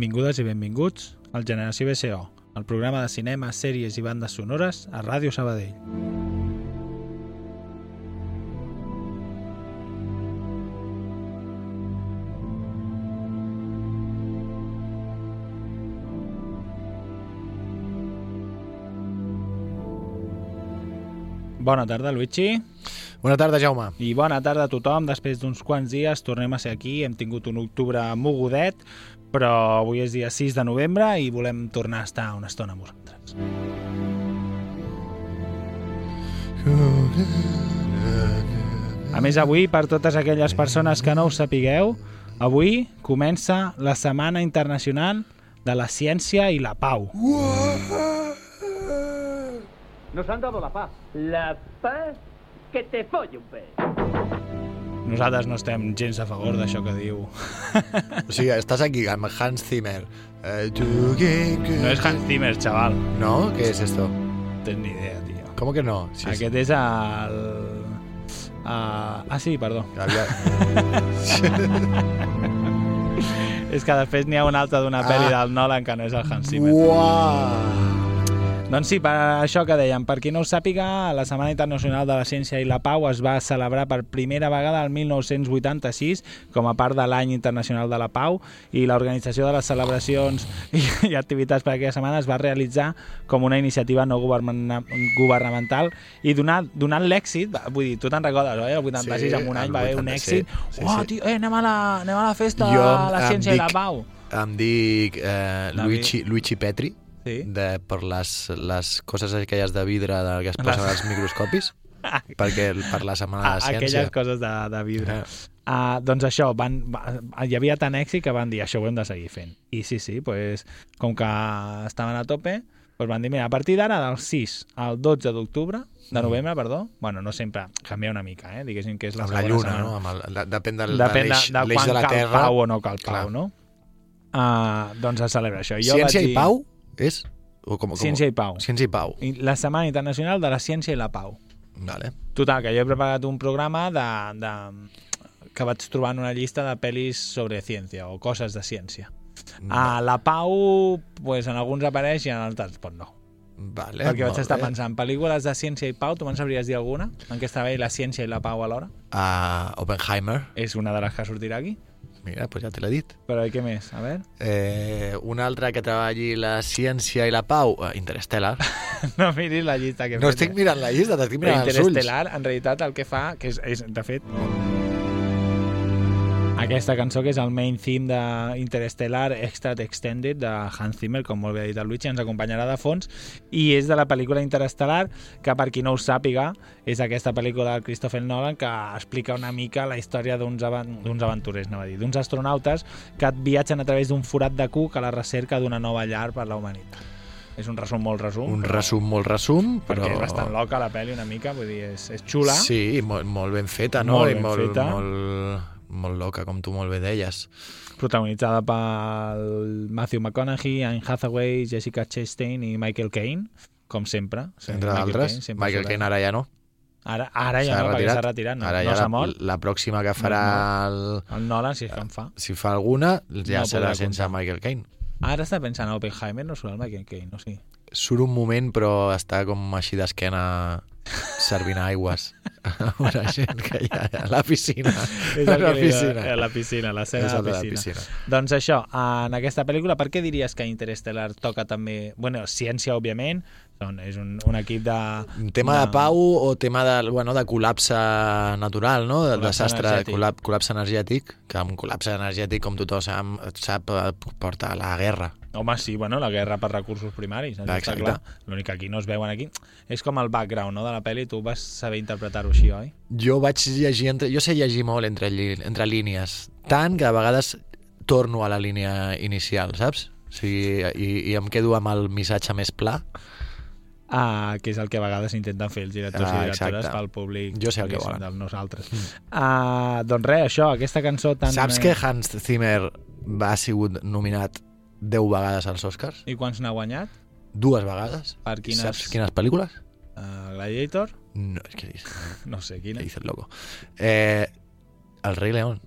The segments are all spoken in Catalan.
Benvingudes i benvinguts al Generació BCO, el programa de cinema, sèries i bandes sonores a Ràdio Sabadell. Bona tarda, Luigi. Bona tarda, Jaume. I bona tarda a tothom. Després d'uns quants dies tornem a ser aquí. Hem tingut un octubre mogudet, però avui és dia 6 de novembre i volem tornar a estar una estona amb vosaltres. A més, avui, per totes aquelles persones que no ho sapigueu, avui comença la Setmana Internacional de la Ciència i la Pau. Nos han dado la paz. La paz que te folle un pez. Nosaltres no estem gens a favor d'això que diu. O sigui, estàs aquí amb Hans Zimmer. Eh. No és Hans Zimmer, xaval. ¿No? ¿Qué es esto? No tens ni idea, tio. ¿Cómo que no? Sí, Aquest és el... Uh, ah, sí, perdó. Havia... És que després n'hi ha un altre d'una Ah. pel·li del Nolan que no és el Hans Zimmer. Uau! Doncs sí, per això que dèiem, per qui no ho sàpiga, la Setmana Internacional de la Ciència i la Pau es va celebrar per primera vegada el 1986 com a part de l'Any Internacional de la Pau i l'organització de les celebracions i, i activitats per aquella setmana es va realitzar com una iniciativa no governa- governamental i donant, donant l'èxit, vull dir, tu te'n recordes, oi? El 86 Sí, en un any va haver un 86, èxit. sí, Uah, sí. tio, eh, anem a la, anem a la festa Jo de la Ciència i la dic- Pau. Em dic eh. Luigi, Luigi Petri, Sí. de, per les, les coses aquelles de vidre de, que es posen als microscopis, perquè per la Setmana de la Ciència... aquelles coses de, de vidre. Eh. Uh, doncs això, van, va, hi havia tant èxit que van dir això ho hem de seguir fent. I sí, sí, pues, com que estaven a tope, pues van dir, mira, a partir d'ara, del 6 al 12 d'octubre, de novembre, perdó, bueno, no sempre, canvia una mica, eh? diguéssim que és la Amb la lluna, setmana. no? Amb el, la, depèn del, Depèn de, l'eix de l'eix quan de la cal Terra. pau o no cal pau, Clar. no? Uh, doncs es celebra això. Jo Ciència vaig i dir- pau és... O com, com, Ciència i pau. Ciència i pau. I La Setmana Internacional de la Ciència i la Pau. Vale. Total, que jo he preparat un programa de, de, que vaig trobar en una llista de pel·lis sobre ciència o coses de ciència. A la Pau, pues, en alguns apareix i en altres, pues no. Vale, Perquè vaig estar bé. pensant, pel·lícules de ciència i pau, tu me'n sabries dir alguna? En què està bé la ciència i la pau alhora? a Oppenheimer. És una de les que sortirà aquí. Mira, pues ja te l'he dit. Però què més? A veure. Eh, una altra que treballi la ciència i la pau, eh, Interstellar. No miris la llista que No fet, estic eh? mirant la llista, t'estic mirant els ulls. Interestelar, en realitat, el que fa, que és, és de fet, aquesta cançó que és el main theme de Interstellar Extra Extended de Hans Zimmer, com molt bé ha dit el Luigi, ens acompanyarà de fons i és de la pel·lícula Interstellar que per qui no ho sàpiga és aquesta pel·lícula de Christopher Nolan que explica una mica la història d'uns aventurers, anava a dir, d'uns astronautes que viatgen a través d'un forat de cuc a la recerca d'una nova llar per la humanitat. És un resum molt resum. Un però- resum molt resum, però... perquè és bastant loca la pel·li una mica, vull dir, és, és xula. Sí, i molt, molt ben feta, no? Molt I ben molt, feta. Molt, molt loca, com tu molt bé deies. protagonitzada pel Matthew McConaughey, Anne Hathaway, Jessica Chastain i Michael Caine, com sempre. Entre Michael d'altres. Caine sempre Michael Caine ara ja no. Ara, ara ja no, perquè s'ha retirat, no, ara no ja s'ha la, mort. la pròxima que farà el, El Nolan, si és que en fa. si fa alguna, ja No serà sense comptar. Michael Caine. Ara està pensant en Oppenheimer, no surt el Michael Caine, no sí. surt un moment però està com així d'esquena servint aigües a una gent que hi ha a la piscina. És a el la piscina. a la piscina, la de el de la piscina. piscina. Doncs això, en aquesta pel·lícula, per què diries que Interstellar toca també... bueno, ciència, òbviament, són, és un, un equip de... Un tema de pau o tema de, bueno, de col·lapse natural, no? De Col·lapse desastre, energètic. col·lapse, col·lapse energètic, que un col·lapse energètic, com tothom sap, sap eh, porta a la guerra. Home, sí, bueno, la guerra per recursos primaris, això està Exacte. clar. L'únic que aquí no es veuen aquí. És com el background no, de la pel·li, tu vas saber interpretar-ho així, oi? Jo vaig llegir, entre, jo sé llegir molt entre, lli- entre línies, tant que a vegades torno a la línia inicial, saps? O sigui, i, i em quedo amb el missatge més pla. Uh, que és el que a vegades intenten fer els directors Ah, i directores exacte. pel públic Jo sé el que volen. del nosaltres. Uh, doncs res, això, aquesta cançó tan... Saps eh, que Hans Zimmer va ha sigut nominat 10 vegades als Oscars? I quants n'ha guanyat? Dues vegades? Per quines? Saps quines pel·lícules? Uh, Gladiator? No, és que No sé, quina. dice el loco. Eh, el rei León.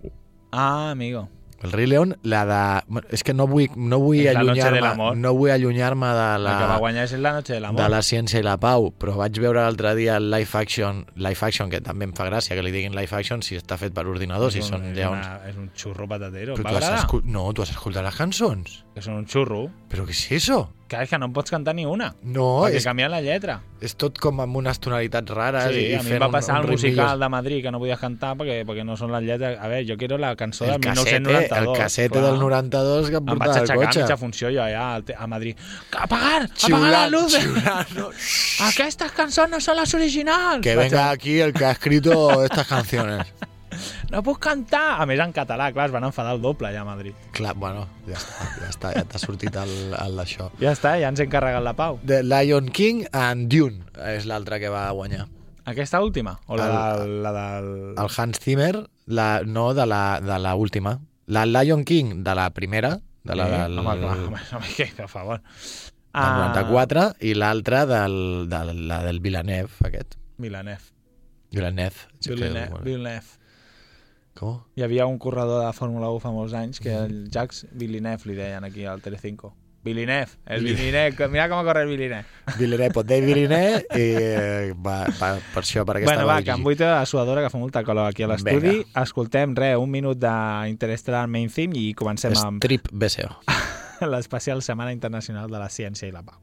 Ah, amigo. El rei León, la de... És que no vull, no vull la allunyar-me no vull allunyar-me de La... El que va la, guanyar és La Noche de l'Amor. de la ciència i la pau, però vaig veure l'altre dia el live action, live action, que també em fa gràcia que li diguin live action si està fet per ordinador, si És un- són lleons. Una, és un xurro patatero. Però tu has escol... No, tu has escoltat les cançons. Que són un xurro. Però què és això? Que és que no en pots cantar ni una. No, perquè és, canvien la lletra. és tot com amb unes tonalitats rares Sí, i, a mi fent em va passar un, el un musical de Madrid que no podies cantar perquè, perquè no són les lletres... A veure, jo quiero la cançó del el casete, 1992. el clar. del 92 que em Em vaig portava el aixecar a cotxe. mitja funció jo allà al te- a Madrid. Apagar! Apagar Xiulant, la luz! xiulant, no. Aquestes cançons no són les originals! Que Vaig venga aquí el que ha escrito estas canciones. No puc cantar! A més, en català, clar, es van enfadar el doble allà a Madrid. Clar, bueno, ja està, ja està, ja t'ha sortit el, el d'això. Ja està, ja ens hem carregat la pau. The Lion King and Dune és l'altre que va guanyar. Aquesta última? O la, El- del, la del... El Hans Zimmer, la, no de la, de la última. La Lion King de la primera, de la Sí, del, Home, clar, home, home, que, per favor. del 94, i l'altra del, de la del Villeneuve, aquest. Villeneuve. Villeneuve. Villeneuve. Villeneuve. Com? Hi havia un corredor de Fórmula 1 fa molts anys que el Jacques Villeneuve li deien aquí al Telecinco. Villeneuve, el Villeneuve, mira com corre el Villeneuve. Villeneuve, pot dir Villeneuve, i eh, va, va, per això, per aquesta Bueno, va, que em vull la suadora, que fa molta calor aquí a l'estudi. Escoltem, res, un minut d'Interstellar Main Theme i comencem amb Strip BCO. l'especial Setmana Internacional de la Ciència i la Pau.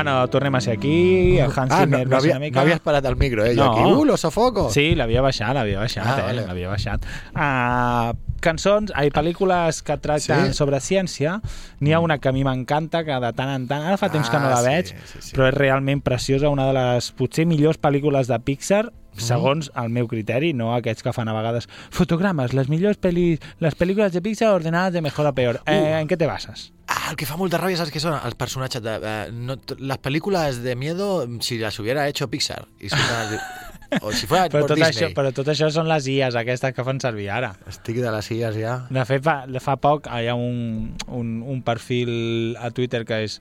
Bueno, tornem a ser aquí, el Hans Ah, no, Zimmer no, ser havia, una mica... no havies parat el micro, eh? Jo No. aquí, uh, lo sofoco. Sí, l'havia baixat, l'havia baixat, Ah, eh? vale. L'havia baixat. Uh, cançons, ai, pel·lícules que tracten Sí? sobre ciència. N'hi ha una que a mi m'encanta, que de tant en tant... Ara fa temps que no Ah, la sí, veig, sí, sí. però és realment preciosa, una de les potser millors pel·lícules de Pixar, segons el meu criteri, no aquests que fan a vegades fotogrames, les millors pel·lis, les pel·lícules de Pixar ordenades de mejor a peor. Eh, ¿En què te basas? El que fa molta ràbia, saps què són? Els personatges de... Eh, no, les pel·lícules de miedo, si las hubiera hecho Pixar, i els- o si fuera Però tot, això, Disney. però tot això són les IAs aquestes que fan servir ara. Estic de les illes ja. De fet, fa, fa poc hi ha un, un, un perfil a Twitter que és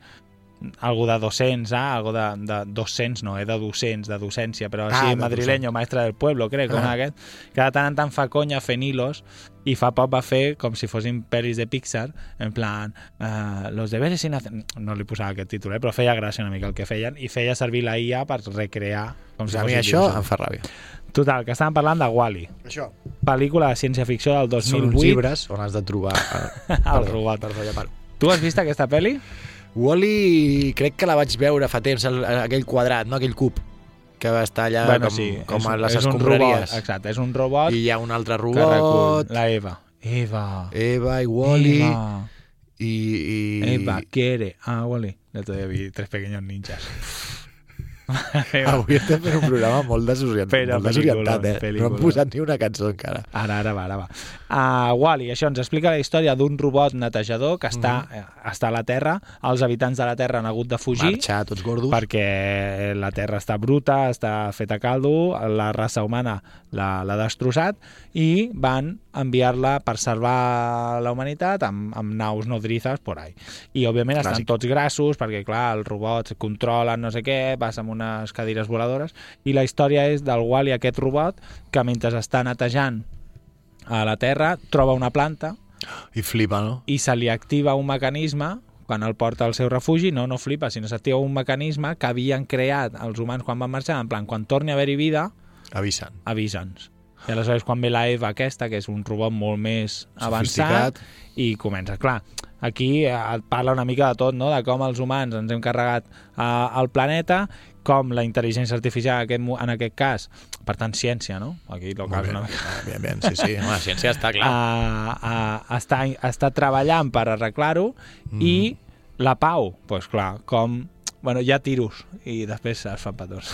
algo de docents, ah? algo de, de 200, no, eh? de docents, de docència, però Ah, així de madrileño, maestre del pueblo, crec, com Ah. aquest, que de tant en tant fa conya fent hilos i fa poc va fer com si fossin pel·lis de Pixar, en plan, uh, los deberes sin hacer... No li posava aquest títol, eh? però feia gràcia una mica el que feien i feia servir la IA per recrear com Pues si a mi això em fa ràbia. Total, que estàvem parlant de Wall-E, Això. pel·lícula de ciència-ficció del Són uns 2008. llibres on has de trobar... El Perdó, robot. Ja paro. Tu has vist aquesta pel·li? Wall-E crec que la vaig veure fa temps, el, aquell quadrat, no aquell cub, que va estar allà com, com és, a les és escombraries. robot, exacte, és un robot I hi ha un altre robot, la Eva. Eva. Eva i Wall-E, Eva. i, i... Eva quiere a Wally. El otro día vi tres pequeños ninjas. Avui estem fent un programa molt desorientat, Però molt desorientat pel·lícula, eh? No pel·lícula. hem posat ni una cançó encara. Ara, ara va, ara va. Uh, Wall-E, això ens explica la història d'un robot netejador que està, Mhm. eh, està a la Terra. Els habitants de la Terra han hagut de fugir Marxar, tots gordos. perquè la Terra està bruta, està feta a caldo, la raça humana l'ha destrossat i van enviar-la per salvar la humanitat amb, amb naus nodrizes por ahí. I, òbviament, estan Clàssic. tots grassos perquè, clar, els robots controlen no sé què, vas amb unes cadires voladores i la història és del Wall-E, aquest robot, que mentre està netejant a la Terra troba una planta I flipa, no? i se li activa un mecanisme quan el porta al seu refugi, no, no flipa, sinó s'activa un mecanisme que havien creat els humans quan van marxar, en plan, quan torni a haver-hi vida, Avisen. avisa'ns. I aleshores quan ve la Eva aquesta, que és un robot molt més avançat, i comença, clar, aquí eh, et parla una mica de tot, no? de com els humans ens hem carregat eh, el planeta, com la intel·ligència artificial en aquest, en aquest cas, per tant, ciència, no? Aquí lo cas una mica Bien, bien, sí, sí. La ciència està clar. a, a, està, està treballant per arreglar-ho Mm. i la pau, doncs pues clar, com... Bueno, hi ha tiros i després es fan petons.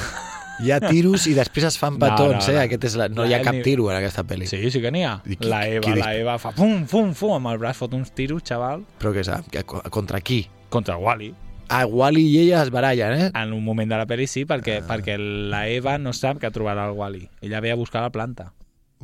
Hi ha tiros i després es fan No, petons, no, no. eh? Aquest és la... No hi ha cap tiro en aquesta pel·li. Sí, sí que n'hi ha. I qui- La Eva, qui la Eva fa pum, pum, pum, amb el braç fot uns tiros, xaval, Però què sap? Que- Contra qui? contra Wally. Ah, Wally i ella es barallen, eh? En un moment de la pel·li sí, perquè, ah. perquè la Eva no sap que trobarà el Wally. Ella ve a buscar la planta.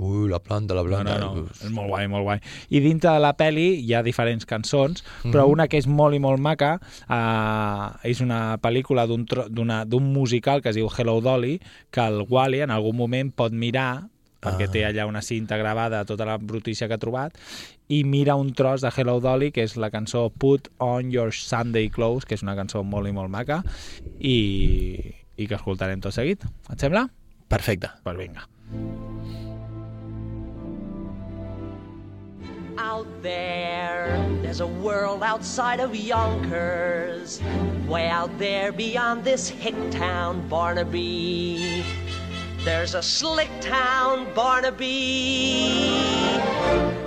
Ui, la planta, la No, planta. no, no. És molt guai, molt guai. I dintre de la pel·li hi ha diferents cançons, però Mhm. una que és molt i molt maca uh, és una pel·lícula d'un d'un musical que es diu Hello Dolly, que el Wally en algun moment pot mirar perquè Ah. té allà una cinta gravada de tota la brutícia que ha trobat, i mira un tros de Hello Dolly, que és la cançó Put on your Sunday clothes, que és una cançó molt i molt maca, i, i que escoltarem tot seguit. Et sembla? Perfecte. Doncs pues vinga. Out there, there's a world outside of Yonkers. Way out there beyond this hick town, Barnaby. There's a slick town, Barnaby.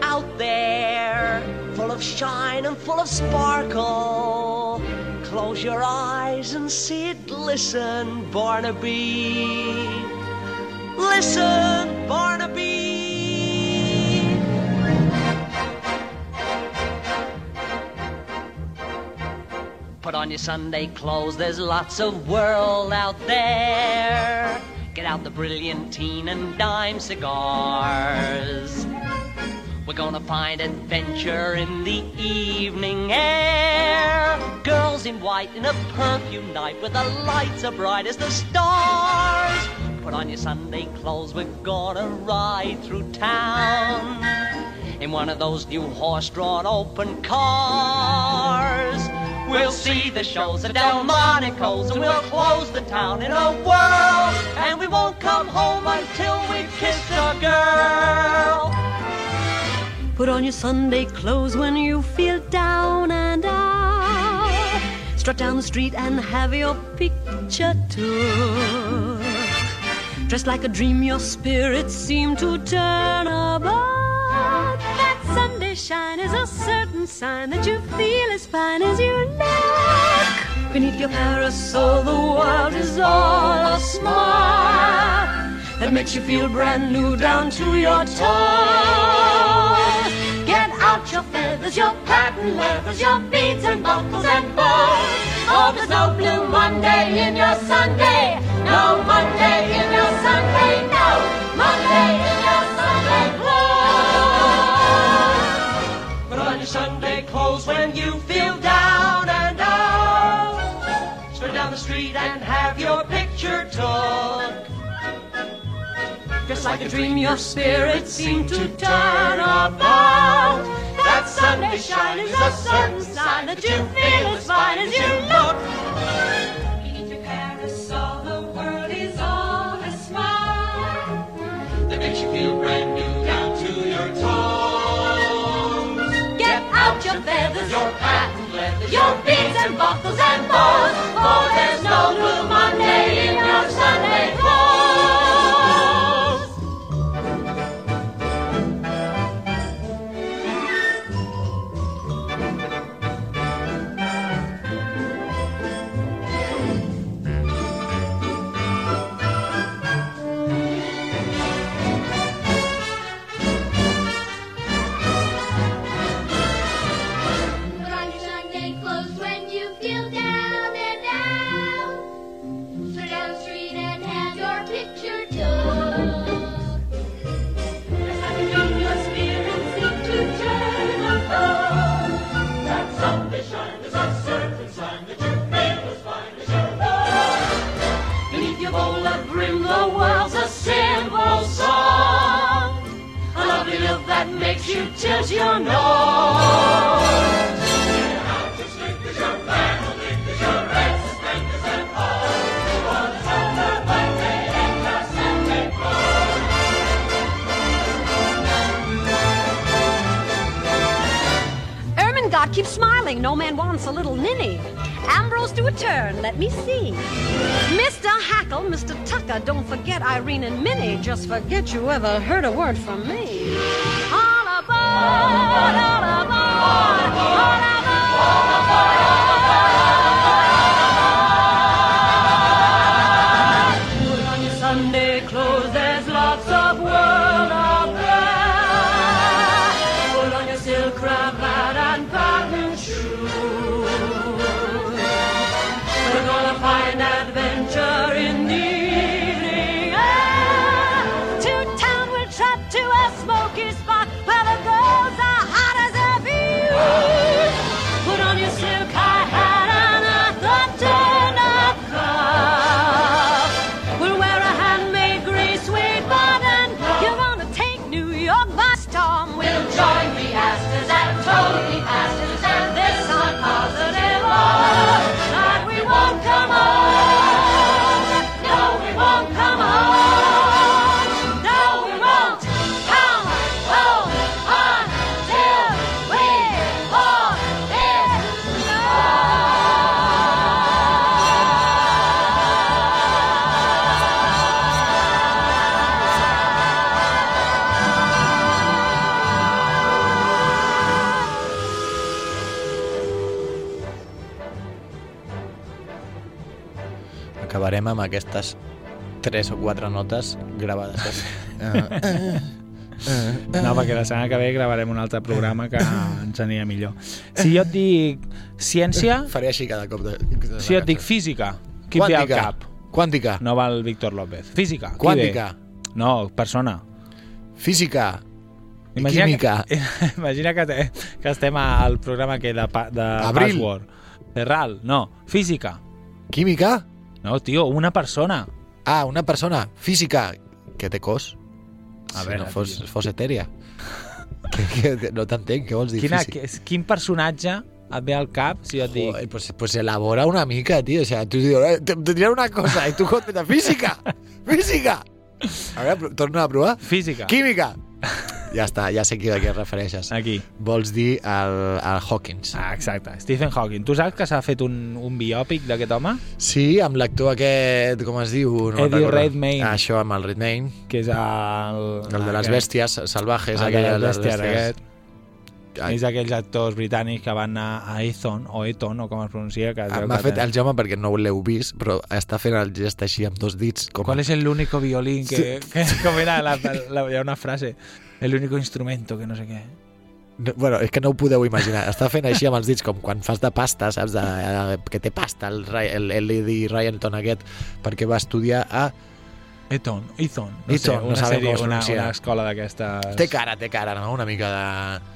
Out there, full of shine and full of sparkle. Close your eyes and see it glisten, Barnaby. Listen, Barnaby. Put on your Sunday clothes, there's lots of world out there. Get out the brilliantine and dime cigars. We're gonna find adventure in the evening air. Girls in white in a perfume night with the lights as bright as the stars. Put on your Sunday clothes, we're gonna ride through town in one of those new horse-drawn open cars. We'll see the shows at Delmonico's and we'll close the town in a whirl. And we won't come home until we've kissed a girl. Put on your Sunday clothes when you feel down and out. Strut down the street and have your picture took. Dressed like a dream, your spirits seem to turn about. That Sunday shine is a certain sign that you feel as fine as you look. Beneath your parasol, the world is all a smile that makes you feel brand new down to your toes. Get out your feathers, your patent leathers, your beads and buckles and bows. Oh, there's no blue Monday in your Sunday. No Monday in your Sunday. No Monday your picture took. Just like a dream, your spirits seem to turn about. That Sunday shine is a sign that you feel as fine as you look. Beneath your parasol, the world is all a smile that makes you feel brand new down to your toes. Get out your feathers, your patent leathers, your and buckles and bows. For there's no blue Monday in No man wants a little ninny. Ambrose do a turn. Let me see. Mr. Hackle, Mr. Tucker, don't forget Irene and Minnie. Just forget you ever heard a word from me. All aboard, all aboard, all aboard. Put Acabarem amb aquestes tres o quatre notes gravades. Eh, No, perquè la setmana que ve gravarem un altre programa que ens aniria millor. Si jo et dic ciència, Faré així cada cop. De, de si jo et dic física, qui et ve al cap? Quàntica. No va el Víctor López. Física, Quàntica. No, persona. Física. I Imagina química. Que, imagina que, te, que estem al programa que de, de Abril. Password. Ferral, no. Física. Química. No, tio, una persona. Ah, una persona. Física. Que té cos. A si veure, no fos, tio. fos etèria. que, que, no t'entenc, què vols dir? Quina, que, quin personatge et ve al cap si jo et dic... Joder, pues, pues elabora una mica, tío. O sea, tú dius, "Eh, te, te diré una cosa y tú contestas, física, física. A veure, torna a provar. Física. Química. Ja està, ja sé qui a què et refereixes. Aquí. Vols dir el, el Hawkins. Ah, exacte. Stephen Hawking. Tu saps que s'ha fet un, un biòpic d'aquest home? Sí, amb l'actor aquest, com es diu? No Eddie. Redmayne. Ah, això, amb el Redmayne. Que és el... El de les aquest- bèsties salvajes. Ah, aquell, aquell les bèsties, bèsties. aquest. És d'aquells actors britànics que van anar a Eton, o Eton, o com es pronuncia. Que Ah, M'ha fet el Jaume perquè no l'heu vist, però està fent el gest així amb dos dits. Com... ¿Cuál es el único violín que, que com era la, la, hi ha una frase? El único instrumento que no sé què. No, bueno, és que no ho podeu imaginar. Està fent així amb els dits, com quan fas de pasta, saps? De, de, que té pasta, el, el, el Eddie Ryanton aquest, perquè va estudiar a... Eton, Eton, no Eton, sé, no una sabem sèrie, una, una escola d'aquestes... Té cara, té cara, no? Una mica de,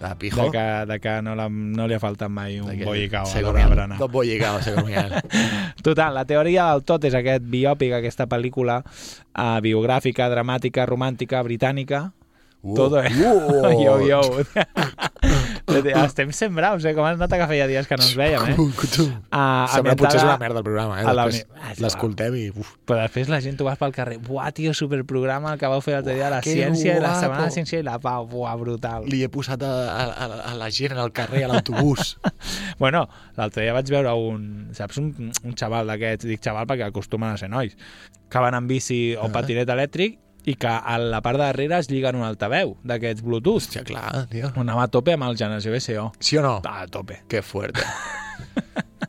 de pijo. de que, de que no, la, no li ha faltat mai un bollicao a l'hora de berenar. Dos bollicao, se comía. Total, la teoria del tot és aquest biòpic, aquesta pel·lícula uh, biogràfica, dramàtica, romàntica, britànica. Uh, Todo, eh? uh. yo, yo. Estem sent braus, eh? Com es nota que feia dies que no ens veiem, eh? Uh, Sembla potser és una merda el programa, eh? a Després Ah, l'escoltem i... Uf. Però després la gent tu vas pel carrer, buah, tio, superprograma el que vau fer l'altre dia, la ciència, i la guapo. setmana de la ciència i la pau, buah, brutal. Li he posat a, a, a, a la gent al carrer, a l'autobús. Bueno, l'altre dia vaig veure un, saps, un, un xaval d'aquests, dic xaval perquè acostumen a ser nois, que van amb bici o Ah. patinet elèctric i que a la part de darrere es lliguen un altaveu d'aquests Bluetooth. Hòstia, clar, tio. Anava a tope amb el generació BSO. Sí o no? A tope. Que fuerte.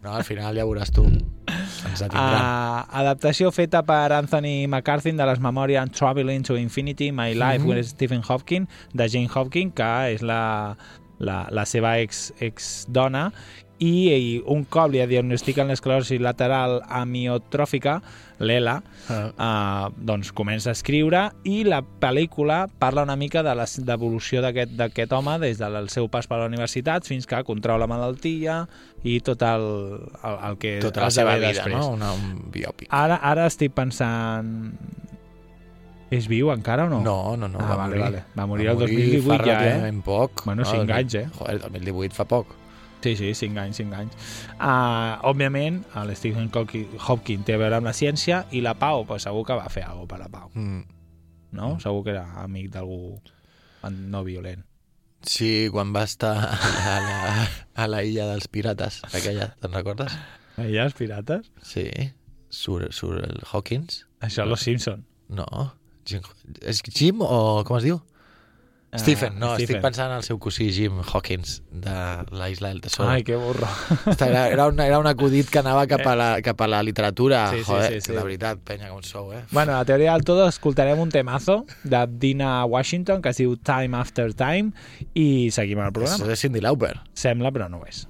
No, al final ja veuràs tu. Ens. Uh, adaptació feta per Anthony McCarthy de les memòries Traveling to Infinity, My Life Mhm. with Stephen Hopkins, de Jane Hopkins, que és la, la, la seva ex, ex dona, i, i un cop li diagnostiquen l'esclerosi lateral amiotròfica, l'ELA, Ah. uh, doncs comença a escriure i la pel·lícula parla una mica de l'evolució d'aquest home des del seu pas per la universitat fins que contrau la malaltia i tot el, el, el que Tota la seva vida, després. no? Una, un biòpic. Ara, ara estic pensant... És viu encara o no? No, no, no. Ah, va vale, morir. vale. Va morir el fa 2018 ja, eh? relativament poc. Bueno, cinc anys, eh? Joder, el 2018 fa poc. Sí, sí, 5 anys, 5 anys. Uh, òbviament, el Stephen Hawking Hopkins té a veure amb la ciència i la Pau, pues, segur que va fer alguna per la Pau, Mm. no? Segur que era amic d'algú no violent. Sí, quan va estar a la, a la illa dels pirates, aquella, te'n recordes? Allà, els pirates? Sí, surt, surt el Hawkins. Això és Los Simpson. No, Jim, és Jim o com es diu? Ah, Stephen, no, Stephen. estic pensant en el seu cosí Jim Hawkins de la Isla del Tesoro. Ai, que burro. Era, era, un, era un acudit que anava cap a la, cap a la literatura. Sí, sí, Joder, sí, sí. que de veritat, penya, com sou, eh? Bueno, a la teoria del todo escoltarem un temazo de Dina Washington que es diu Time After Time i seguim el Això programa. és Cindy Lauper. Sembla, però no ho és.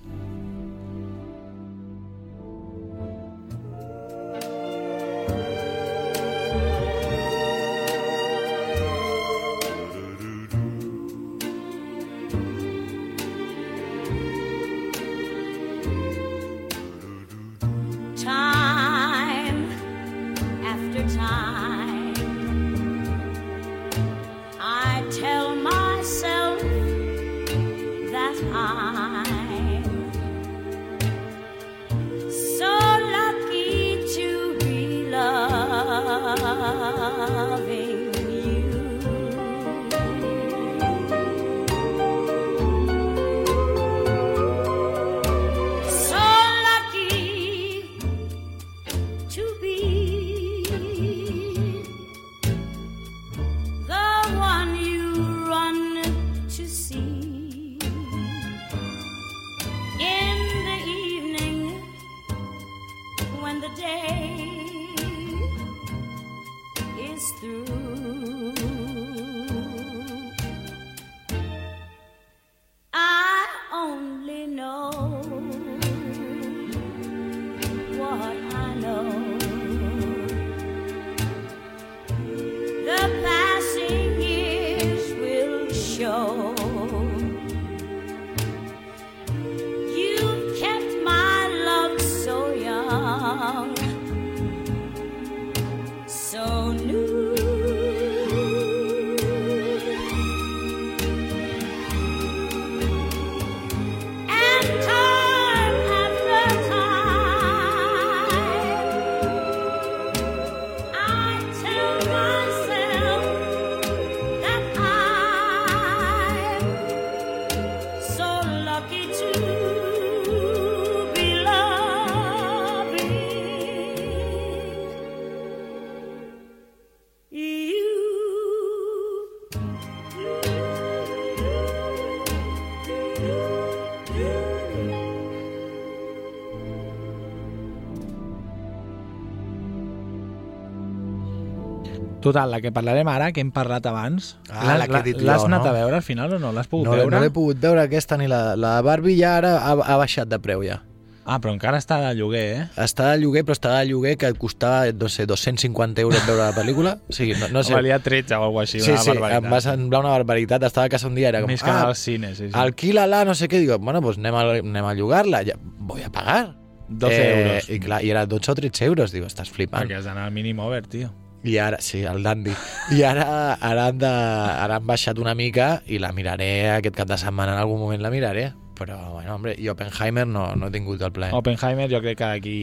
Total, la que parlarem ara, que hem parlat abans, Ah, la que he dit jo, l'has anat no? a veure al final o no? L'has pogut No, veure? no l'he pogut veure aquesta ni la, la Barbie ja ara ha, ha baixat de preu ja. Ah, però encara està de lloguer, eh? Està de lloguer, però està de lloguer que et costava, no sé, 250 euros veure la pel·lícula. O sigui, no, no sé. Valia 13 o alguna així, sí, una sí, barbaritat. em va semblar una barbaritat. Estava a casa un dia, era com, Més que anar al cine, sí, sí. alquila-la, no sé què. Digo, bueno, pues anem a, anem a llogar-la. Ja, voy a pagar. 12 euros. I, clar, I era 12 o 13 euros. Digo, estàs flipant. Perquè has d'anar al mínim over, tio. I ara, sí, el dandy. I ara, ara, han de, ara han baixat una mica i la miraré aquest cap de setmana, en algun moment la miraré. Però, bueno, hombre, i Oppenheimer no, no he tingut el plaer. Oppenheimer jo crec que d'aquí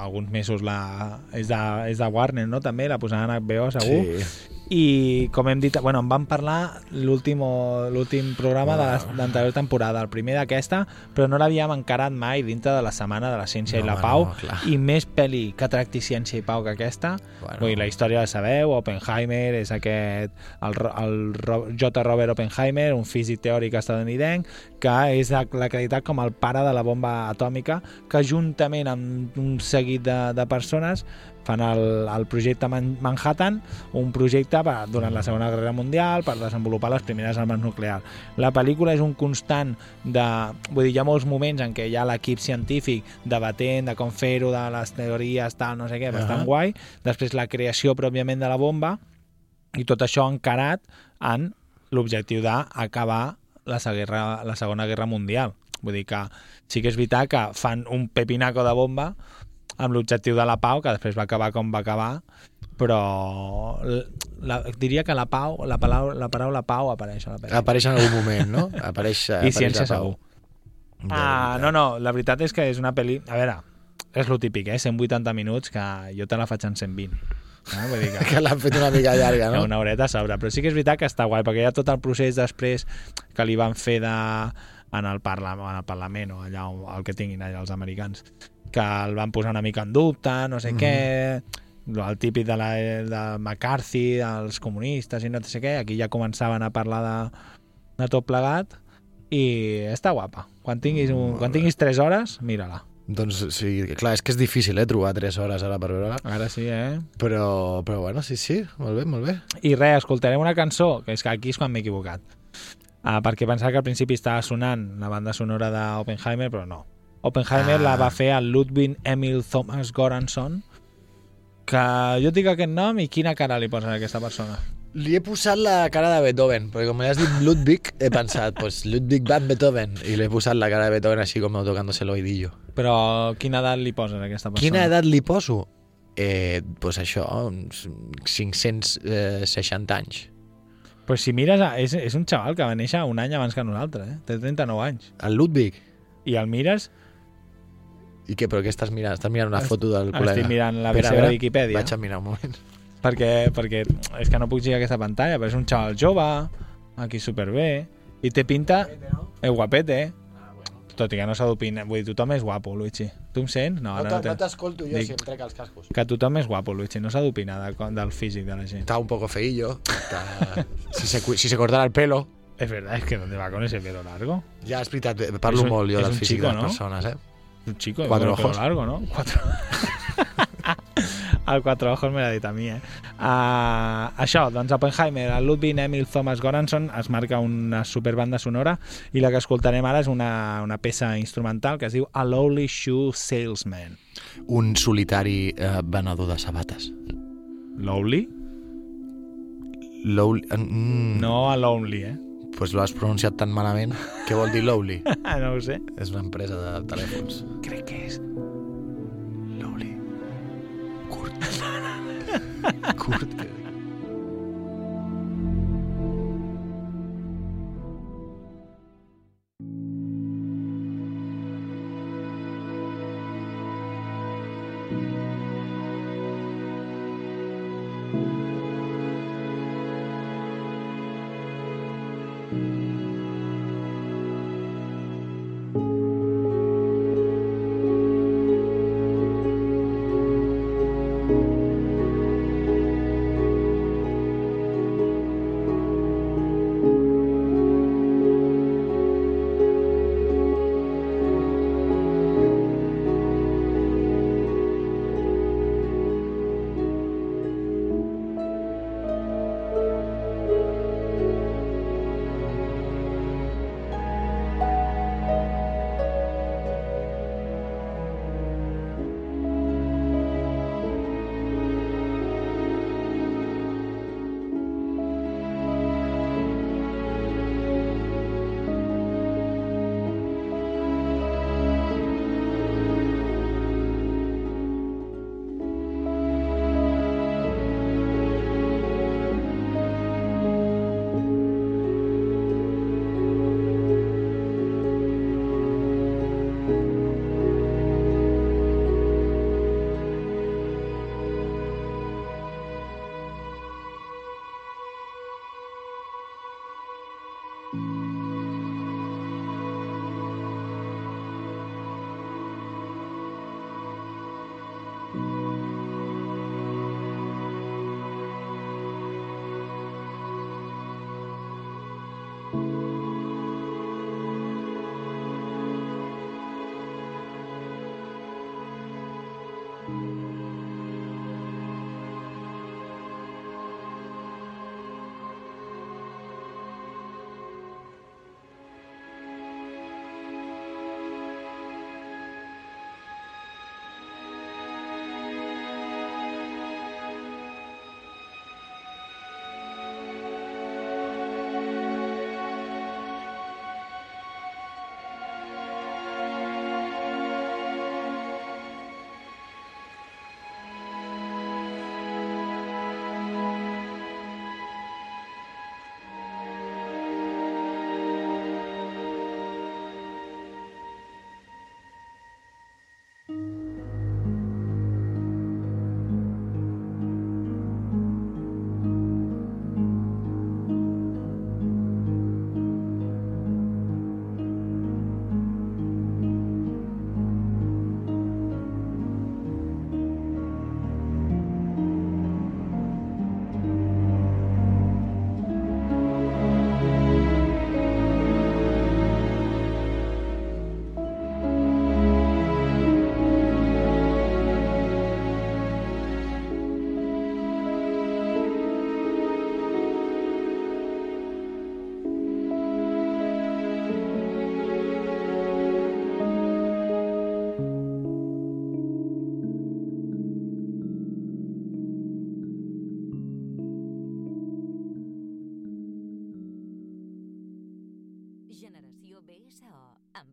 alguns mesos la... és, de, és de Warner, no? També la posaran a HBO, segur. Sí. I com hem dit, bueno, en vam parlar l'últim programa de l'anterior temporada, el primer d'aquesta, però no l'havíem encarat mai dintre de la setmana de la ciència No, i la pau, no, clar. i més pel·li que tracti ciència i pau que aquesta. Bueno. Vull la història la sabeu, Oppenheimer és aquest, el, el Ro- J. Robert Oppenheimer, un físic teòric estadounidenc, que és ac- l'acreditat com el pare de la bomba atòmica, que juntament amb un seguit de, de persones fan el, el projecte Man Manhattan, un projecte per, durant la Segona Guerra Mundial per desenvolupar les primeres armes nuclears. La pel·lícula és un constant de... Vull dir, hi ha molts moments en què hi ha l'equip científic debatent de com fer-ho, de les teories, tal, no sé què, bastant Ahà. guai. Després la creació pròpiament de la bomba i tot això encarat en l'objectiu d'acabar la, guerra, la Segona Guerra Mundial. Vull dir que sí que és veritat que fan un pepinaco de bomba amb l'objectiu de la pau, que després va acabar com va acabar, però la, diria que la pau, la paraula, la paraula pau apareix a la pel·lícula. Apareix en algun moment, no? Apareix, I apareix ciència segur. Ah, no, no, la veritat és que és una pel·li... A veure, és lo típic, eh? 180 minuts, que jo te la faig en 120. Eh? Vull dir que... Que l'han fet una mica llarga, no? Una horeta a sobre, però sí que és veritat que està guai, perquè hi ha tot el procés després que li van fer de, en, el parla, en el Parlament o allà on, el que tinguin allà els americans, que el van posar una mica en dubte, no sé Mhm. què, el típic de, la, de McCarthy, dels comunistes i no sé què, aquí ja començaven a parlar de, de tot plegat i està guapa. Quan tinguis, un, quan tinguis 3 hores, mira-la. Doncs sí, clar, és que és difícil, eh, trobar 3 hores ara per veure-la. Ara sí, eh? Però, però bueno, sí, sí, molt bé, molt bé. I res, escoltarem una cançó, que és que aquí és quan m'he equivocat. Uh, perquè pensava que al principi estava sonant la banda sonora d'Oppenheimer, però no. Oppenheimer Ah. la va fer el Ludwig Emil Thomas Goranson, que jo et dic aquest nom i quina cara li posen a aquesta persona. Li he posat la cara de Beethoven, perquè com has dit Ludwig, he pensat, pues Ludwig van Beethoven, i li he posat la cara de Beethoven així com tocándose el oïdillo. Però quina edat li poses a aquesta persona? Quina edat li poso? Eh, pues això, uns 560 anys. Pues si mires, és, és un xaval que va néixer un any abans que nosaltres, eh? Té 39 anys. El Ludwig? I el mires, I què, però què estàs mirant? Estàs mirant una Est- foto del estic col·lega? mirant la Espera, a seva veure, Viquipèdia. Vaig a mirar un moment. perquè, perquè és que no puc girar aquesta pantalla, però és un xaval jove, aquí superbé, i té pinta... És guapete, eh? Tot i que no s'ha d'opinar. Vull dir, tothom és guapo, Luigi. Tu em sents? No, no, té- t'escolto jo, si em trec els cascos. Que tothom és guapo, Luigi. No s'ha d'opinar de, del físic de la gent. Está un poco feillo. Está... si, se, si se cortara el pelo... Es verdad, es que ¿dónde va con ese pelo largo? Ja, és veritat, parlo És un- molt jo del físic chico, de les no? persones, eh? Un chico Cuatro ojos. largo, ¿no? Cuatro... el Quatre Ojos me l'ha dit a mi, eh? Uh, això, doncs Oppenheimer, el Ludwig Emil Thomas Goranson es marca una superbanda sonora i la que escoltarem ara és una, una peça instrumental que es diu A Lowly Shoe Salesman. Un solitari eh, venedor de sabates. Lowly? Lowly... Mm, No a Lonely, eh? Pues lo has pronunciat tan malament. Què vol dir Lowly? no ho sé. És una empresa de telèfons. Crec que és Lowly. Curt. Curt.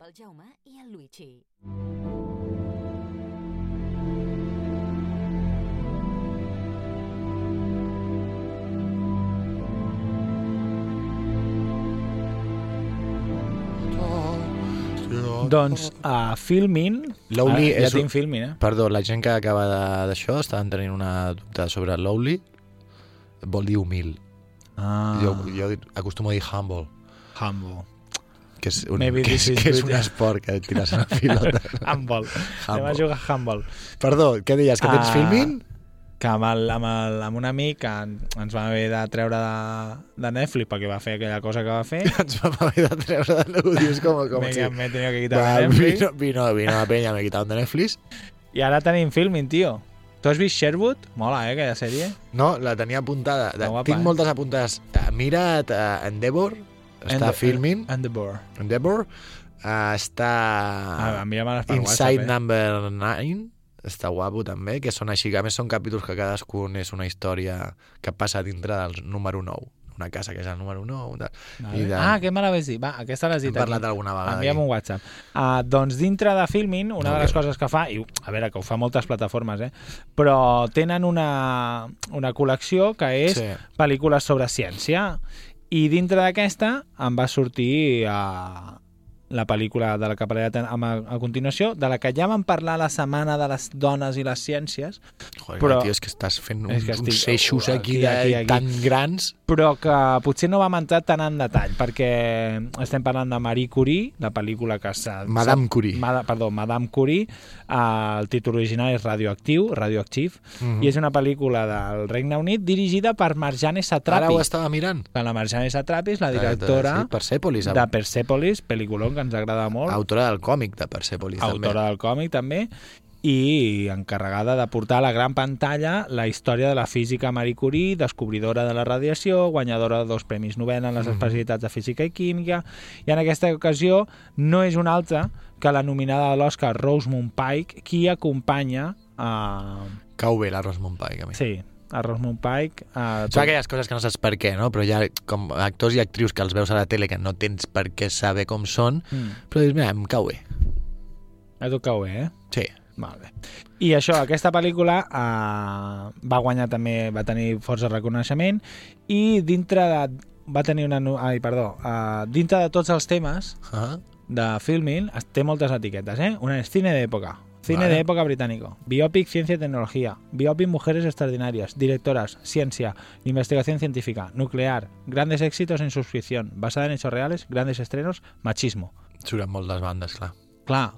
el Jaume i el Luigi. Doncs a Filmin... Lowly ah, ja és tinc Filmin, eh? Perdó, la gent que acaba d'això estaven tenint una dubte sobre Lowly. Vol dir humil. Ah. Jo, jo acostumo a dir humble, Humble. Que és un, que és, que és un esport que tires una pilota. Handball. Anem a jugar a handball. Perdó, què deies? Que tens Ah, Filmin? Que amb, el, amb, el, amb un amic ens va haver de treure de, de Netflix perquè va fer aquella cosa que va fer. Ens vam haver de treure de dius com, com me, si... me he tenido que quitar Va, de Netflix. vino, vino, vino la peña, me he quitado de Netflix. I ara tenim Filmin, tio. Tu has vist Sherwood? Mola, eh, aquella sèrie. No, la tenia apuntada. Està guapa, Tinc eh? moltes apuntades. Mira't uh, Endeavor, està filming. Endeavor. Endeavor. Uh, està Ah, Inside WhatsApp, eh? Number 9. Està guapo també, que són així, que a més són capítols que cadascun és una història que passa dintre del número 9 una casa que és el número 9 de, Vale. Ah, què me l'haves dit? Va, aquesta l'has dit Hem parlat aquí. alguna vegada Envia'm aquí. un WhatsApp. Uh, doncs dintre de Filmin, una de Ok. les coses que fa, i a veure, que ho fa moltes plataformes, eh? però tenen una, una col·lecció que és Sí. pel·lícules sobre ciència. I dintre d'aquesta em va sortir uh, la pel·lícula de la que parlaré a, a, a continuació, de la que ja vam parlar la setmana de les dones i les ciències, Joder, Però- tio, és que estàs fent uns, que estic- uns eixos aquí, aquí, aquí, aquí, de, aquí. tan grans. però que potser no vam entrar tan en detall, perquè estem parlant de Marie Curie, la pel·lícula que s'ha... Madame Curie. Mada, perdó, Madame Curie, eh, el títol original és Radioactiu, Radioactive, Mhm. i és una pel·lícula del Regne Unit dirigida per Marjane Satrapi. Ara ho estava mirant. La Marjane Satrapi és la De- de- directora sí, Persepolis, de Persepolis, pel·lículon que ens agrada molt, autora del còmic de Persepolis. autora del còmic també, i encarregada de portar a la gran pantalla la història de la física Marie Curie, descobridora de la radiació, guanyadora de dos premis Nobel en les Mhm. especialitats de física i química, i en aquesta ocasió no és una altra que la nominada a l'Oscar Rosamund Pike, qui acompanya a... també. Cau bé la Rosamund Pike, a mi. Sí, a Rosamund Pike. A... Són aquelles coses que no saps per què, no? Però hi ha com actors i actrius que els veus a la tele que no tens per què saber com són, Mm. però dius, mira, em cau bé. A tu cau bé, eh? Sí. Molt bé. I això, aquesta pel·lícula eh, va guanyar també, va tenir força reconeixement i dintre de... va tenir una... Ai, perdó. Uh, dintre de tots els temes Ah. de filming té moltes etiquetes, eh? Una és cine d'època, cine Vale. de época británico, biopic, ciencia y tecnología, biopic, mujeres extraordinarias, directoras, ciencia, investigación científica, nuclear, grandes éxitos en suscripción, basada en hechos reales, grandes estrenos, machismo. Surten moltes bandes, clar. Clar,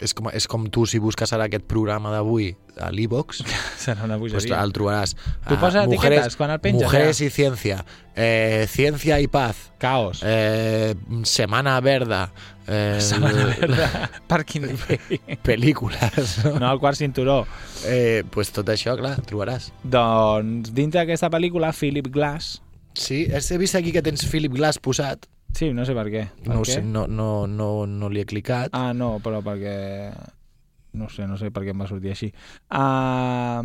És com, és com tu, si busques ara aquest programa d'avui a l'e-box, serà una pues el trobaràs. Tu Ah, poses mujeres, etiquetes quan el penges, Mujeres ja. y ciencia, eh, ciencia y paz, Caos. eh, Semana Verda, eh, Setmana verda, Parking Day. pel·lícules, no? No, el quart cinturó. Eh, pues tot això, clar, trobaràs. Doncs, dintre d'aquesta pel·lícula, Philip Glass... Sí, he vist aquí que tens Philip Glass posat. Sí, no sé per què. Per No què? sé, no, no, no, no li he clicat. Ah, no, però perquè... No sé, no sé per què em va sortir així. Uh,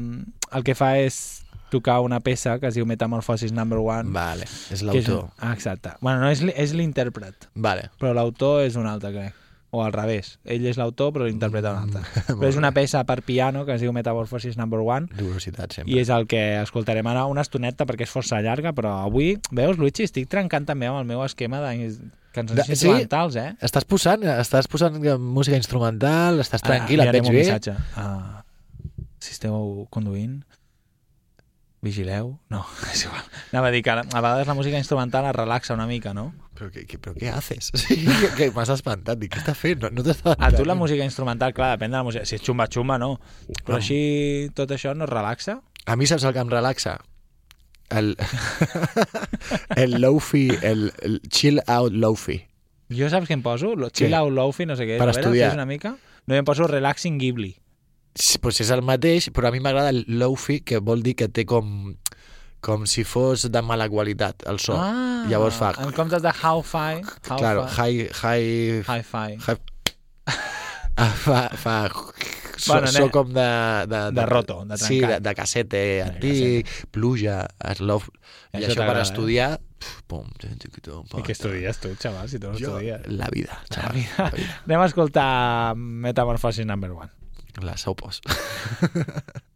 el que fa és tocar una peça que es diu Metamorphosis Number One. Vale, és un- l'autor. Ah, exacte. Bueno, no, és, li- és l'intèrpret, Vale. però l'autor és un altre, crec. O al revés. Ell és l'autor, però l'interpreta un altre. però és una peça per piano que es diu Metamorphosis Number One Rigorositat, sempre. i és el que escoltarem ara una estoneta perquè és força llarga, però avui, veus, Luigi, estic trencant també amb el meu esquema de cançons De- sí? instrumentals, eh? Estàs posant, estàs posant música instrumental, estàs tranquil, Ara et veig bé. missatge. Uh, si esteu conduint, vigileu. No, és igual. Anava a dir que a vegades la música instrumental es relaxa una mica, no? Però què, què, però què haces? Sí, que, que m'has espantat. Dic, què està fent? No, no A tu la música instrumental, clar, depèn de la música. Si és xumba-xumba, no. Però No. així tot això no es relaxa? A mi saps el que em relaxa? El, el lofi, el, el chill out lofi. Jo saps què em poso? Lo chill Què? out lofi, no sé què. Per A veure, estudiar. una mica? No, jo em poso relaxing Ghibli. Pues és el mateix, però a mi m'agrada el lofi, que vol dir que té com com si fos de mala qualitat el so. Ah, Llavors fa... En comptes de how-fi... How Claro, high... high, Hi-fi. high ah, fa, fa so, Bueno, so com de, de, de roto, de sí, de, trencat. de cassete antic, pluja, slow, i Això això, per eh? estudiar Pum, tum, tum, I què estudies tu, xaval, si tu no Jo, estudies? la vida, xaval, la vida. Anem a escoltar Metamorphosis number one. La sopos.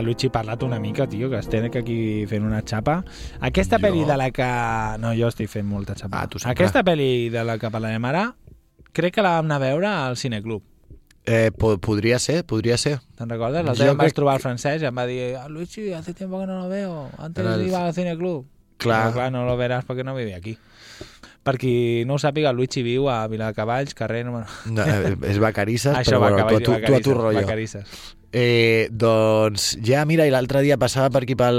Ah, Luigi, parlat una mica, tio, que estic aquí fent una xapa. Aquesta Jo? pel·li de la que... No, jo estic fent molta xapa. Ah, tu sempre. Aquesta pel·li de la que parlarem ara, crec que la vam anar a veure al Cineclub. Eh, po podria ser, podria ser. Te'n recordes? L'altre dia em vaig trobar el francès i em va dir ah, Luigi, hace tiempo que no lo veo. Antes el- iba al Cineclub. Clar. Però, clar, no lo veràs perquè no vivia aquí. Per qui no ho sàpiga, el Luigi viu a Viladecavalls, carrer número... No, eh, és Vacarisses, Això, però bueno, tu, tu, a tu rotllo. Vacarisses. Eh, doncs ja, mira, i l'altre dia passava per aquí pel,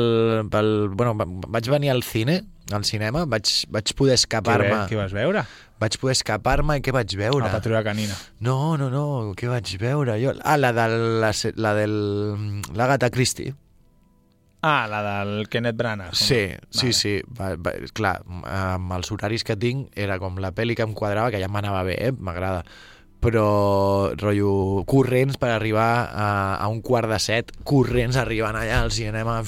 pel... Bueno, va- vaig venir al cine, al cinema, vaig, vaig poder escapar-me. què vas veure? Vaig poder escapar-me i què vaig veure? La patrulla canina. No, no, no, què vaig veure jo? Ah, la de la, la del l'Agatha Christie. Ah, la del Kenneth Branagh. Sí, sí, Vale. sí. Va, va, clar, amb els horaris que tinc era com la pel·li que em quadrava, que ja m'anava bé, eh? m'agrada. Però, rotllo, corrents per arribar a, a un quart de set, corrents arribant allà al cinema,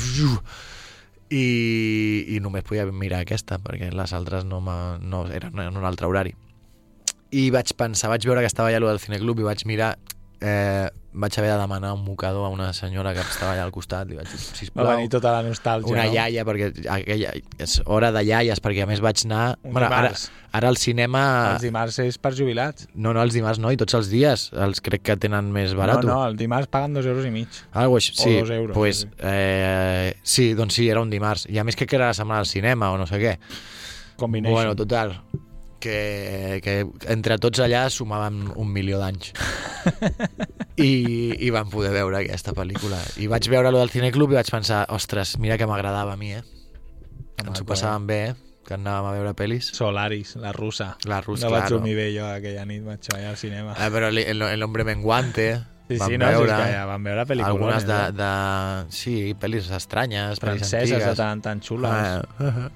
i, i només podia mirar aquesta, perquè les altres no, no eren en un altre horari. I vaig pensar, vaig veure que estava allà allò del cineclub i vaig mirar eh, vaig haver de demanar un mocador a una senyora que estava allà al costat. Li vaig dir, Va sisplau, venir tota la nostàlgia. una no? iaia, perquè aquella, és hora de iaies, perquè a més vaig anar... Un Bueno, ara, ara al cinema... Els dimarts és per jubilats. No, no, els dimarts no, i tots els dies. Els crec que tenen més barat. No, no, el dimarts paguen dos euros i mig. Algo així, O sí, dos euros, pues, sí. eh, sí, doncs sí, era un dimarts. I a més que era la setmana del cinema o no sé què. Combination. Bueno, total, que, que entre tots allà sumàvem un milió d'anys. I, I vam poder veure aquesta pel·lícula. I vaig veure lo del Cineclub i vaig pensar, ostres, mira que m'agradava a mi, eh? Ens ho passàvem bé, eh? Que anàvem a veure pel·lis. Solaris, la russa. La russa, no vaig claro. dormir bé jo aquella nit, vaig ballar al cinema. Eh, però el, el hombre menguante, Sí, vam sí, no, és veure, que ja vam veure pel·lícules, algunes de, de... Sí, pel·lis estranyes, pel·lis Franceses de antigues. tan, tan xules. Ah,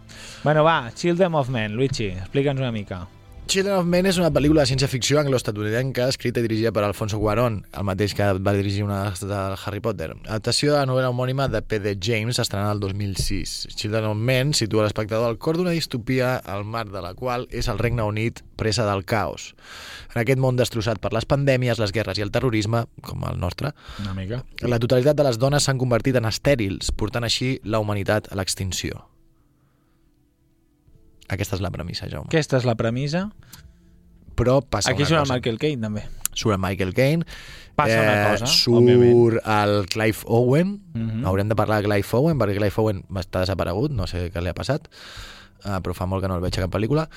Bueno, va, Children of Men, Luigi, explica'ns una mica. Children of Men és una pel·lícula de ciència-ficció anglo-estatunidenca escrita i dirigida per Alfonso Cuarón, el mateix que va dirigir una de Harry Potter. Adaptació de la novel·la homònima de P.D. James, estrenada el 2006. Children of Men situa l'espectador al cor d'una distopia al mar de la qual és el Regne Unit presa del caos. En aquest món destrossat per les pandèmies, les guerres i el terrorisme, com el nostre, Una mica. la totalitat de les dones s'han convertit en estèrils, portant així la humanitat a l'extinció. Aquesta és la premissa, Jaume. Aquesta és la premissa. Però passa Aquí una surt el. Michael Caine, també. surt el Michael Caine, Passa una cosa, Eh, surt òbviament. el Clive Owen, Mhm. haurem de parlar de Clive Owen, perquè Clive Owen està desaparegut, no sé què li ha passat, uh, però fa molt que no el veig a cap pel·lícula.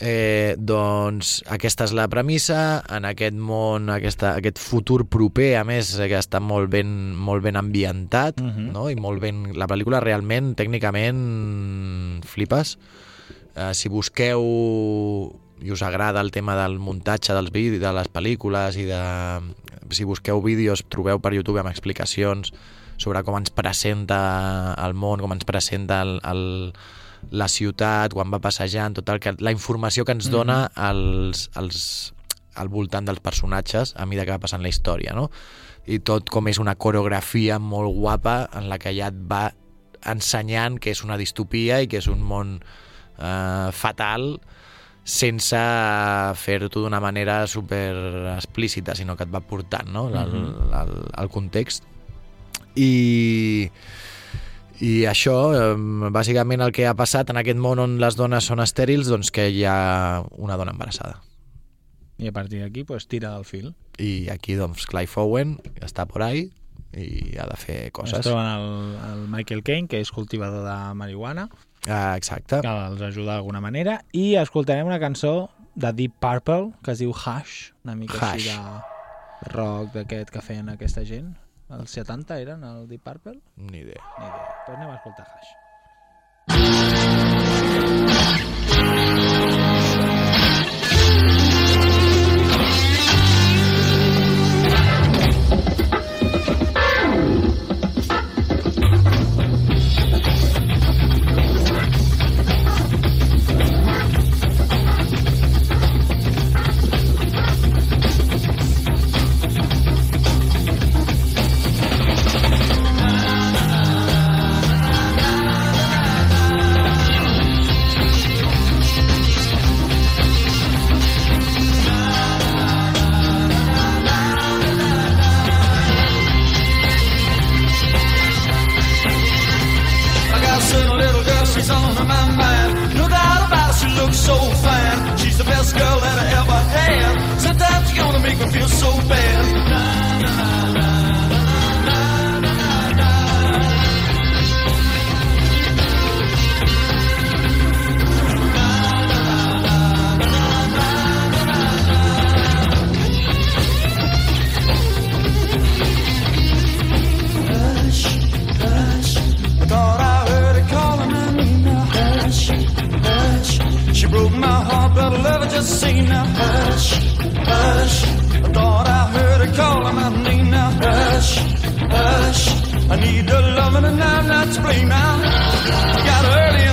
Eh, doncs aquesta és la premissa, en aquest món, aquesta, aquest futur proper, a més, eh, que està molt ben, molt ben ambientat, Mhm. no? i molt ben... La pel·lícula realment, tècnicament, flipes. Uh, si busqueu i us agrada el tema del muntatge dels vídeos, de les pel·lícules i de... Si busqueu vídeos, trobeu per YouTube amb explicacions sobre com ens presenta el món, com ens presenta el, el, la ciutat, quan va passejant, tot el que, la informació que ens dona als, als, al voltant dels personatges a mesura que va passant la història, no? I tot com és una coreografia molt guapa en la que ja et va ensenyant que és una distopia i que és un món eh, fatal sense fer-t'ho d'una manera super explícita, sinó que et va portant no? el, el, el context. I, i això, bàsicament el que ha passat en aquest món on les dones són estèrils, doncs que hi ha una dona embarassada. I a partir d'aquí, pues, tira del fil. I aquí, doncs, Clive Owen està por ahí i ha de fer Es coses. troben el, el Michael Caine, que és cultivador de marihuana, Ah, exacte. que els ajuda d'alguna manera, i escoltarem una cançó de Deep Purple, que es diu Hush, una mica així Hush. de rock d'aquest que feien aquesta gent. Els 70 eren el Deep Purple? Ni idea. Ni idea. Pues anem a escoltar Hush. I just same now. Hush, hush. I thought I heard her calling my name now. Hush, hush. I need her loving and I'm not to blame now. Got early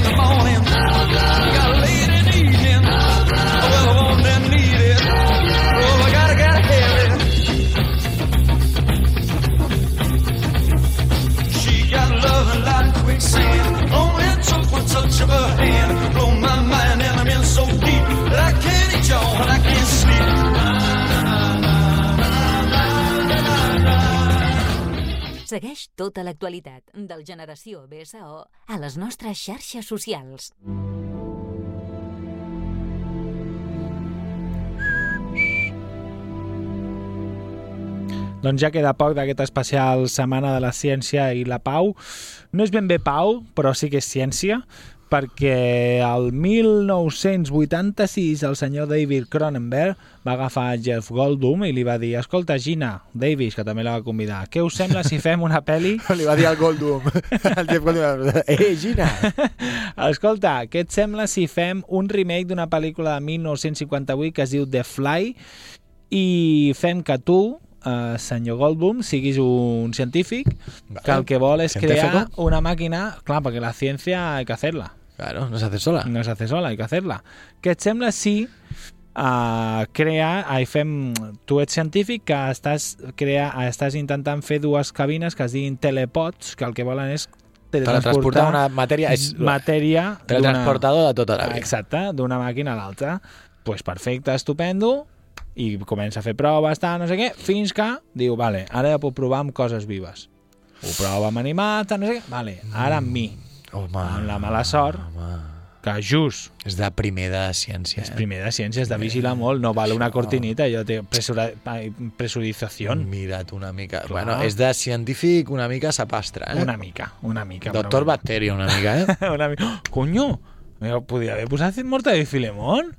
Segueix tota l'actualitat del Generació BSO a les nostres xarxes socials. Doncs ja queda poc d'aquest especial Setmana de la Ciència i la Pau. No és ben bé Pau, però sí que és ciència, perquè el 1986 el senyor David Cronenberg va agafar Jeff Goldblum i li va dir escolta Gina, Davis, que també la va convidar què us sembla si fem una pel·li Li va dir al Goldblum. El Jeff Goldblum. Eh, Gina! escolta, què et sembla si fem un remake d'una pel·lícula de 1958 que es diu The Fly i fem que tu eh, senyor Goldblum, siguis un científic que el que vol és crear una màquina, clar, perquè la ciència hay que hacerla. Claro, no se hace sola. No se hace sola, hay que hacerla. Què et sembla si uh, crea, ai, fem, tu ets científic que estàs, crea, estàs intentant fer dues cabines que es diguin telepods, que el que volen és Teletransportar una matèria... És matèria Teletransportador de tota la vida. Exacte, d'una màquina a l'altra. pues perfecte, estupendo, i comença a fer proves, tal, no sé què, fins que diu, vale, ara ja puc provar amb coses vives. Ho prova amb animals, tal, no sé què, vale, ara amb mi. Home, amb la mala sort que just és de primer de ciència. és primer de ciències, de vigilar molt, no val una cortinita, allò té pressura, pressurització. Mira't una mica. Bueno, és de científic una mica sapastre, eh? Una mica, una mica. Doctor però- Bacteria una mica, eh? una mica. Oh, me podria haver posat Morta de Filemón.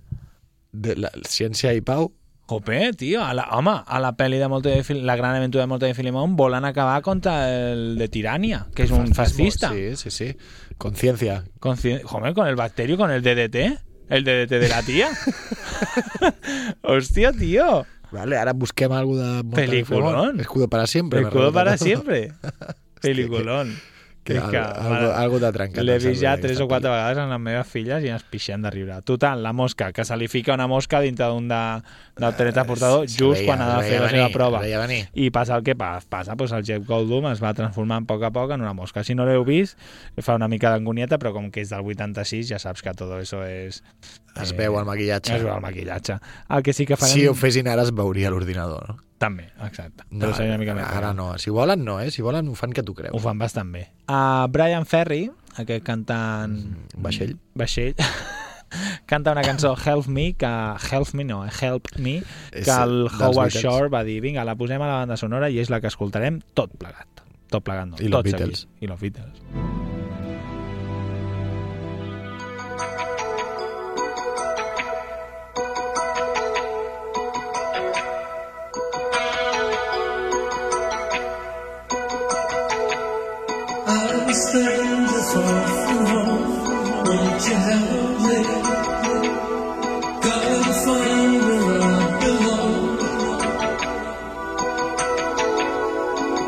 De la ciència i pau. Jope, tio, a la, home, a la pel·li de Morta de Fil La gran aventura de Morta de Filemón volen acabar contra el de Tirania, que és un fascista. Sí, sí, sí. Conciencia. Con, ci- joder, con el bacterio, con el DDT. El DDT de la tía. Hostia, tío. Vale, ara busquem algo de... Peliculón. Escudo para siempre. Escudo para siempre. Peliculón. Que És algo- algo- algo t'ha trencat L'he vist ja tres o quatre vegades amb les meves filles i ens pixem de riure. Total, la mosca, que se li fica una mosca dintre d'un de, del teletransportador se just veia, quan ha de fer la seva prova. venir. I passa el que pa- passa, pues el Jeff Goldblum es va transformant a poc a poc en una mosca. Si no l'heu vist, fa una mica d'angonieta, però com que és del 86 ja saps que tot això és... Es veu el maquillatge. Es veu el maquillatge. El que sí que farem... Si ho fessin ara es veuria l'ordinador, no? També, exacte. No, Però seria una mica més ara no. Si volen, no, eh? Si volen, ho fan que tu creus. Ho fan bastant bé. Uh, Brian Ferry, aquest cantant... Vaixell. Vaixell. canta una cançó Help Me, que Help Me no, eh, Help Me, que el Howard. Shore va dir, vinga, la posem a la banda sonora i és la que escoltarem tot plegat. Tot plegat, no. I los tot Beatles. seguit. I los Beatles. السعيد صافها وجهها كان صار ربها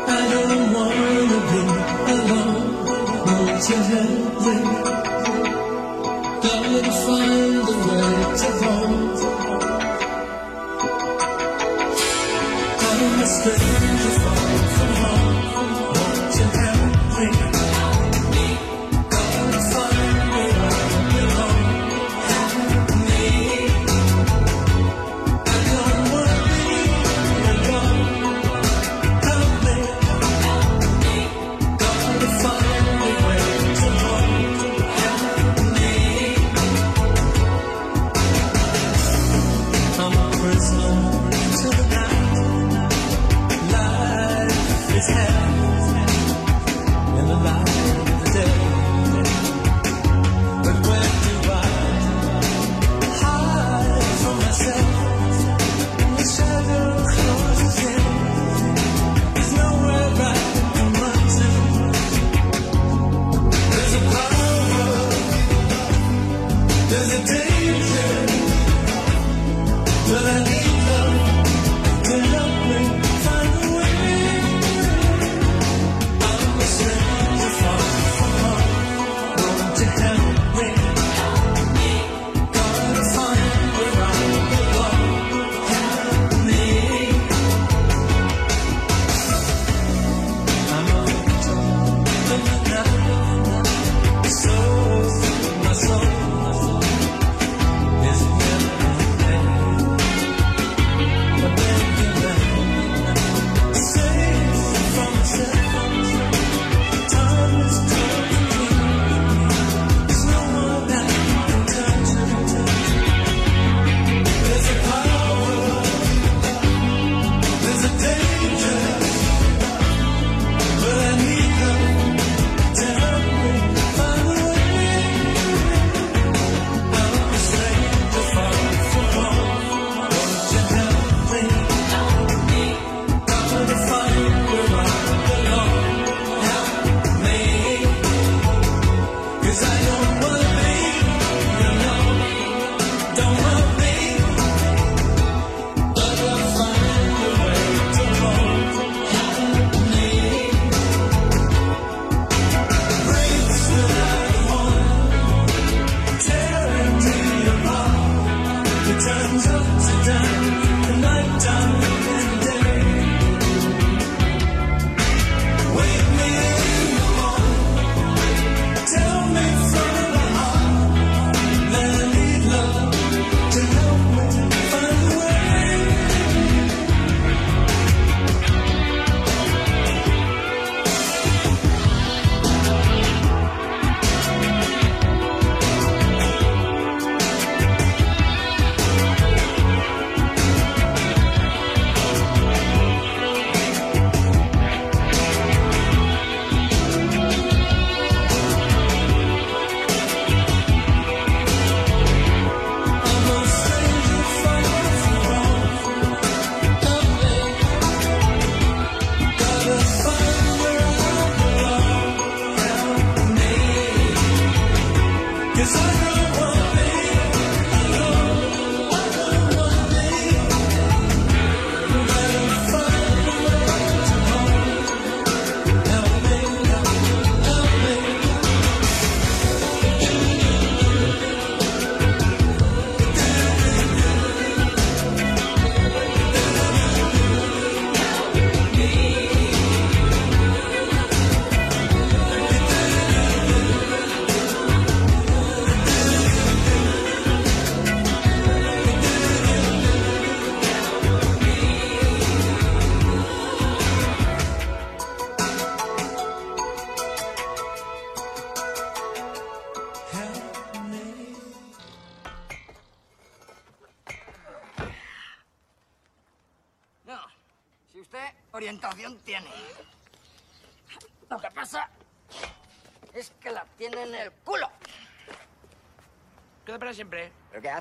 I don't wanna be alone وجهها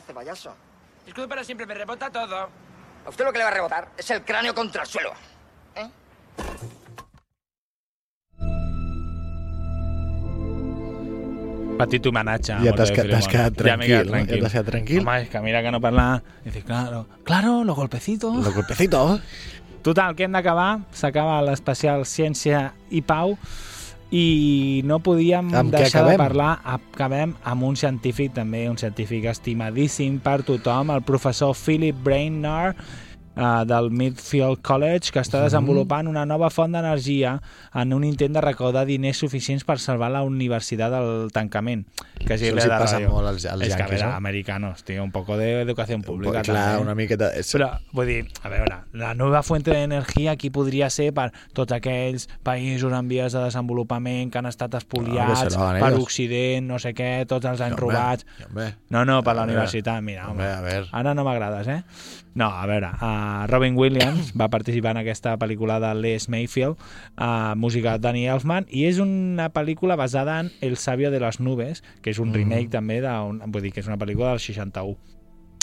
hace, payaso? Escudo para siempre, me rebota todo. A usted lo que le va a rebotar es el cráneo contra el suelo. ¿Eh? Petit homenatge. a Ja t'has quedat tranquil, no? Ja t'has quedat tranquil? Home, és que mira que no parla... Dice, claro, claro, los golpecitos. Los golpecitos. Total, que hem d'acabar. S'acaba l'especial Ciència i Pau i no podíem Amb deixar de parlar. Acabem amb un científic, també un científic estimadíssim per tothom, el professor Philip Brainard, eh, del Midfield College, que està Mhm. desenvolupant una nova font d'energia en un intent de recaudar diners suficients per salvar la universitat del tancament. Que és Això de passa ràdio. molt als- als És que, a veure, no? americanos, tío, un poco de educación pública. clar, també. una miqueta... Però, vull dir, a veure, la nova fuente d'energia aquí podria ser per tots aquells països en vies de desenvolupament que han estat espoliats hagan per ellos. Occident, no sé què, tots els anys Hombre, robats. No, no, per la universitat, mira, home. hombre, a veure. Ara no m'agrades, eh? No, a veure, uh, Robin Williams va participar en aquesta pel·lícula de Les Mayfield, uh, música de Danny Elfman, i és una pel·lícula basada en El sabio de les nubes, que és un Mm. remake també d'un... Vull dir, que és una pel·lícula del 61.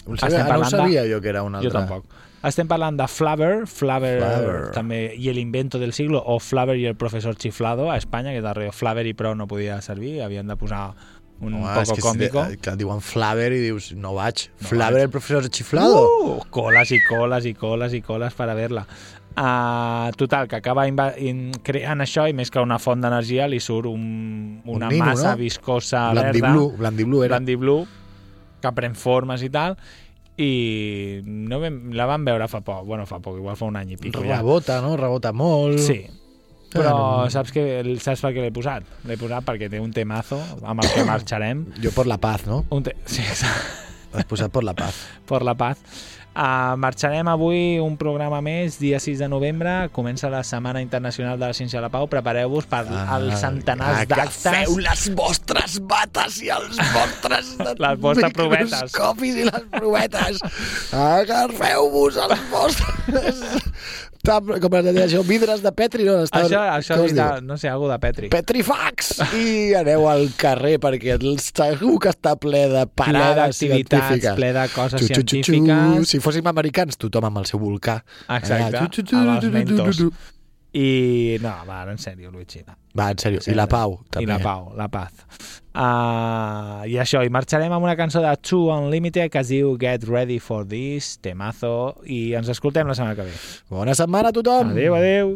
Ho sabia, Estem ah, no ho parlant de- sabia jo que era una Jo altra. tampoc. Estem parlant de Flaver, Flaver, Flaver. també, i el invento del siglo, o Flaver i el professor chiflado a Espanya, que darrere Flaver i prou no podia servir, havien de posar un Home, poco que còmico. Si, eh, clar, diuen Flaver i dius, no vaig. No Flaver, vaig. el professor chiflado. Uh, coles i coles i coles i coles per a veure-la. Uh, total, que acaba creant això i més que una font d'energia li surt un, una nino, massa no? viscosa Blandiblu, verda. Blandiblu era. Blandiblu, que pren formes i tal, i no vam, la vam veure fa poc, bueno, fa poc, igual fa un any i pico ja. Rebota, no? Rebota molt. Sí. Però Bueno. saps, que, saps per què l'he posat? L'he posat perquè té un temazo amb el que marxarem. Jo per la paz, no? Un te... Sí, exacte. L'has posat per la paz. per la paz. Uh, marxarem avui un programa més, dia 6 de novembre, comença la Setmana Internacional de la Ciència de la Pau, prepareu-vos per Ah, els centenars d'actes. Agafeu les vostres bates i els vostres Les vostres provetes. microscopis i les provetes. Agafeu-vos els vostres... Tam- Com es deia això? Vidres de Petri, no? Està- Això, això és de, no sé, algo de Petri. Petrifax! I aneu al carrer perquè el- segur que està ple de parades d'activitats, científiques. ple de coses Xu, xu, xu, xu. científiques. Si fóssim americans, tothom amb el seu volcà. Exacte, xu, xu, xu, amb els mentos. I no, va, en sèrio, Luigi. No. Va, en sèrio. I la pau, també. I la pau, la paz. Uh, I això, i marxarem amb una cançó de Two Unlimited que es diu Get Ready for This, temazo, i ens escoltem la setmana que ve. Bona setmana a tothom! Adéu, adéu!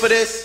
For this?